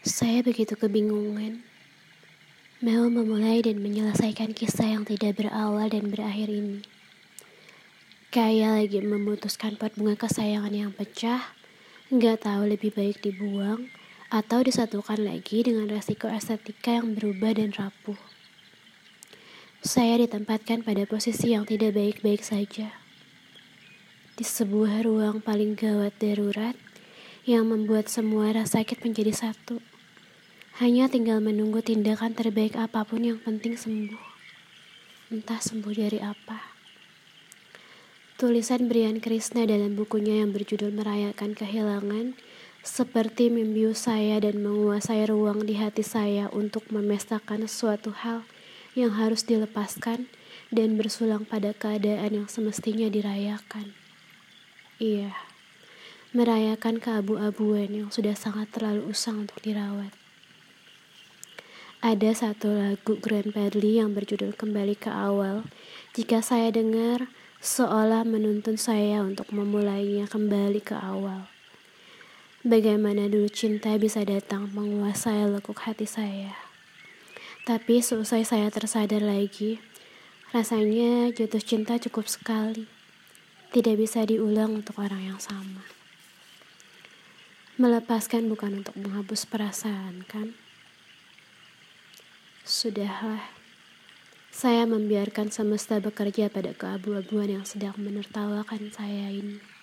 Saya begitu kebingungan. Mau memulai dan menyelesaikan kisah yang tidak berawal dan berakhir ini. Kayak lagi memutuskan pot bunga kesayangan yang pecah, nggak tahu lebih baik dibuang atau disatukan lagi dengan resiko estetika yang berubah dan rapuh. Saya ditempatkan pada posisi yang tidak baik-baik saja. Di sebuah ruang paling gawat darurat yang membuat semua rasa sakit menjadi satu. Hanya tinggal menunggu tindakan terbaik apa pun yang penting sembuh. Entah sembuh dari apa. Tulisan Brian Krishna dalam bukunya yang berjudul Merayakan Kehilangan seperti membius saya dan menguasai ruang di hati saya untuk memestakan suatu hal yang harus dilepaskan dan bersulang pada keadaan yang semestinya dirayakan. Iya, merayakan keabu-abuan yang sudah sangat terlalu usang untuk dirawat. Ada satu lagu Grand Padley yang berjudul Kembali ke Awal. Jika saya dengar, seolah menuntun saya untuk memulainya kembali ke awal. Bagaimana dulu cinta bisa datang menguasai lekuk hati saya. Tapi seusai saya tersadar lagi, rasanya jatuh cinta cukup sekali. Tidak bisa diulang untuk orang yang sama. Melepaskan bukan untuk menghapus perasaan, kan? Sudahlah, saya membiarkan semesta bekerja pada keabu-abuan yang sedang menertawakan saya ini.